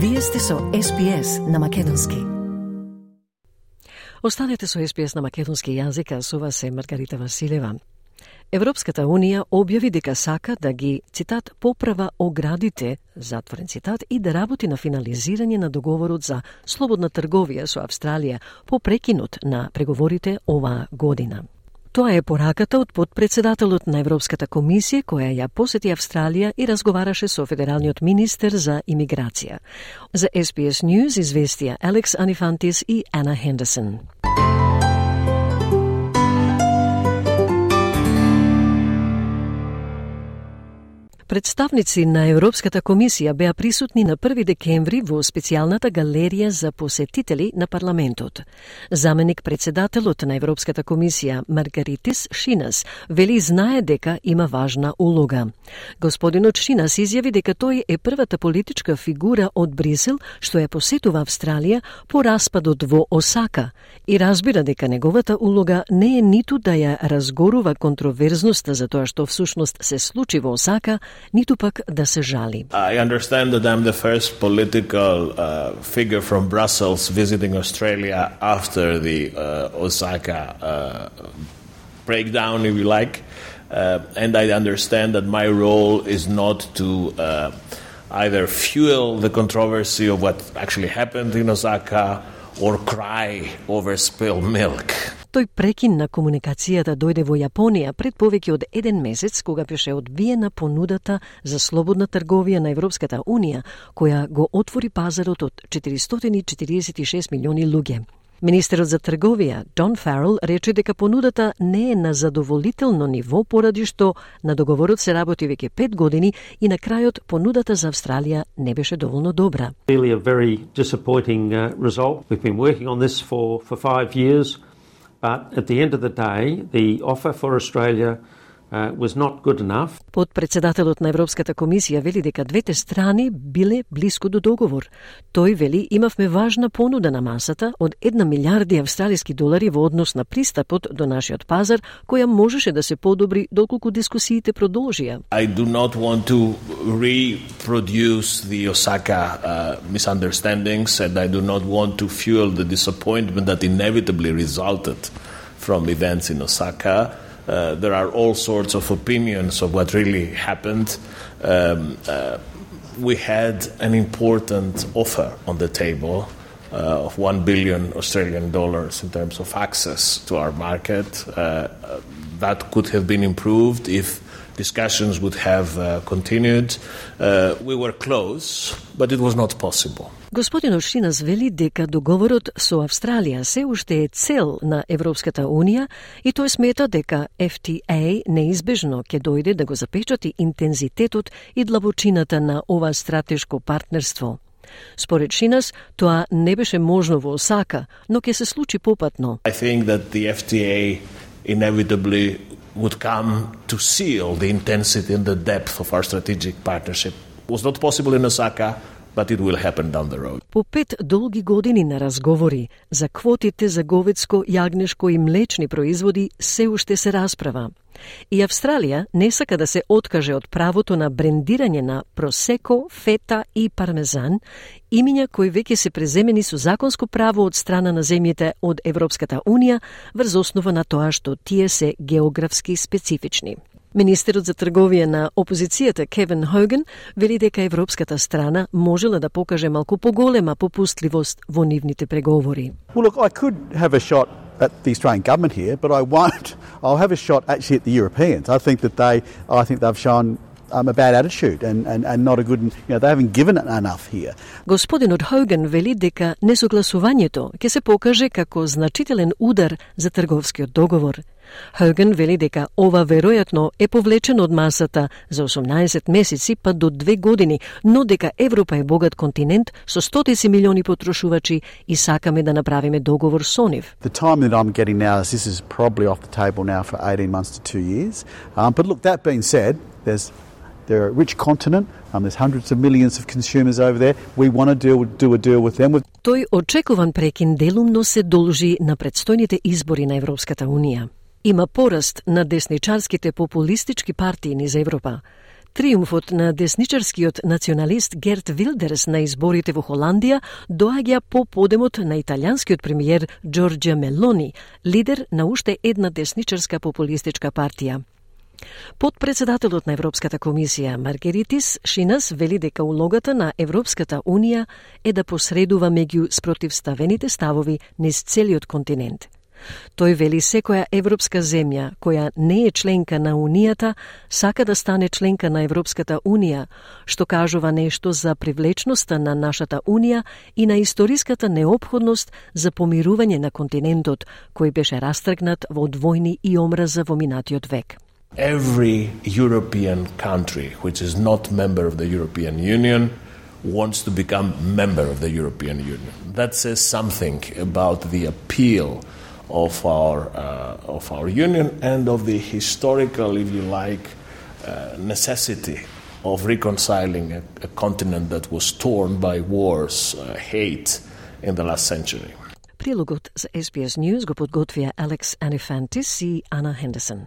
Вие сте со SPS на Македонски. Останете со SPS на македонски јазик, а со вас е Маргарита Василева. Европската Унија објави дека сака да ги, цитат, поправа оградите, затворен цитат, и да работи на финализирање на договорот за слободна трговија со Австралија по прекинот на преговорите оваа година. Тоа е пораката од подпредседателот на Европската комисија која ја посети Австралија и разговараше со федералниот министер за имиграција. За SBS News известија Алекс Анифантис и Ана Хендерсон. Представници на Европската комисија беа присутни на 1 декември во специјалната галерија за посетители на парламентот. Заменик председателот на Европската комисија Маргаритис Шинас вели знае дека има важна улога. Господинот Шинас изјави дека тој е првата политичка фигура од Брисел што ја посетува Австралија по распадот во Осака и разбира дека неговата улога не е ниту да ја разгорува контроверзноста за тоа што всушност се случи во Осака, ниту пак да се жали. I understand that I'm the first political uh, figure from Brussels visiting Australia after the uh, Osaka uh, breakdown, if you like. Uh, and I understand that my role is not to uh, either fuel the controversy of what actually happened in Osaka or cry over spilled milk. Тој прекин на комуникацијата дојде во Јапонија пред повеќе од еден месец кога беше одбиена понудата за слободна трговија на Европската Унија, која го отвори пазарот од 446 милиони луѓе. Министерот за трговија, Дон Фаррел, рече дека понудата не е на задоволително ниво поради што на договорот се работи веќе пет години и на крајот понудата за Австралија не беше доволно добра. Really a very disappointing uh, result. We've been working on this for, for 5 years, but at the end of the day, the offer for Australia uh, was not good enough. Подпредседателот на Европската комисија вели дека двете страни биле блиско до договор. Тој вели имавме важна понуда на масата од една милиарди австралиски долари во однос на пристапот до нашиот пазар, која можеше да се подобри доколку дискусиите продолжија. I do not want to reproduce the Osaka uh, misunderstandings and I do not want to fuel the disappointment that inevitably resulted from events in Osaka. Uh, there are all sorts of opinions of what really happened. Um, uh, we had an important offer on the table uh, of 1 billion Australian dollars in terms of access to our market. Uh, that could have been improved if discussions would have uh, continued. Uh, we were close, but it was not possible. Господинот Шинас вели дека договорот со Австралија се уште е цел на Европската Унија и тој смета дека FTA неизбежно ќе дојде да го запечати интензитетот и длабочината на ова стратешко партнерство. Според Шинас, тоа не беше можно во Осака, но ќе се случи попатно. I think that the FTA inevitably would come to seal the intensity and the depth of our strategic partnership. It was not possible in Osaka, but it will happen down the road. По пет долги години на разговори за квотите за говедско, јагнешко и млечни производи се уште се расправа. И Австралија не сака да се откаже од правото на брендирање на просеко, фета и пармезан, имиња кои веќе се преземени со законско право од страна на земјите од Европската Унија врз основа на тоа што тие се географски специфични. Министерот за трговија на опозицијата Кевин Хоген вели дека европската страна можела да покаже малку поголема попустливост во нивните преговори. Well, look, I could have a shot at the Australian government here, but I won't. I'll have a shot actually at the Europeans. I think that they, I think they've shown um, a bad attitude and, and, and not a good, you know, they haven't given it enough here. Господинот Хоген вели дека несогласувањето ќе се покаже како значителен удар за трговскиот договор. Хоген вели дека ова веројатно е повлечено од масата за 18 месеци па до две години, но дека Европа е богат континент со стотици милиони потрошувачи и сакаме да направиме договор со нив. The time that I'm getting now is this is probably off the table now for 18 months to two years. Um, but look, that being said, there's they're a rich continent. Um, there's hundreds of millions of consumers over there. We want to deal, do a deal with them. Тој очекуван прекин делумно се должи на предстојните избори на Европската Унија. Има пораст на десничарските популистички партии низ Европа. Триумфот на десничарскиот националист Герт Вилдерс на изборите во Холандија доаѓа по подемот на италијанскиот премиер Джорджа Мелони, лидер на уште една десничарска популистичка партија. Подпредседателот на Европската комисија Маргеритис Шинас вели дека улогата на Европската унија е да посредува меѓу спротивставените ставови низ целиот континент. Тој вели секоја европска земја која не е членка на Унијата сака да стане членка на Европската Унија, што кажува нешто за привлечноста на нашата Унија и на историската необходност за помирување на континентот, кој беше растргнат во двојни и омраза во минатиот век. Every European country which is not member of the European Union wants to become member of the European Union. That says something about the appeal of our uh, of our union and of the historical, if you like, uh, necessity of reconciling a, a, continent that was torn by wars, uh, hate in the last century. Prilogot za SBS News go podgotvija Alex Anifantis i Anna Henderson.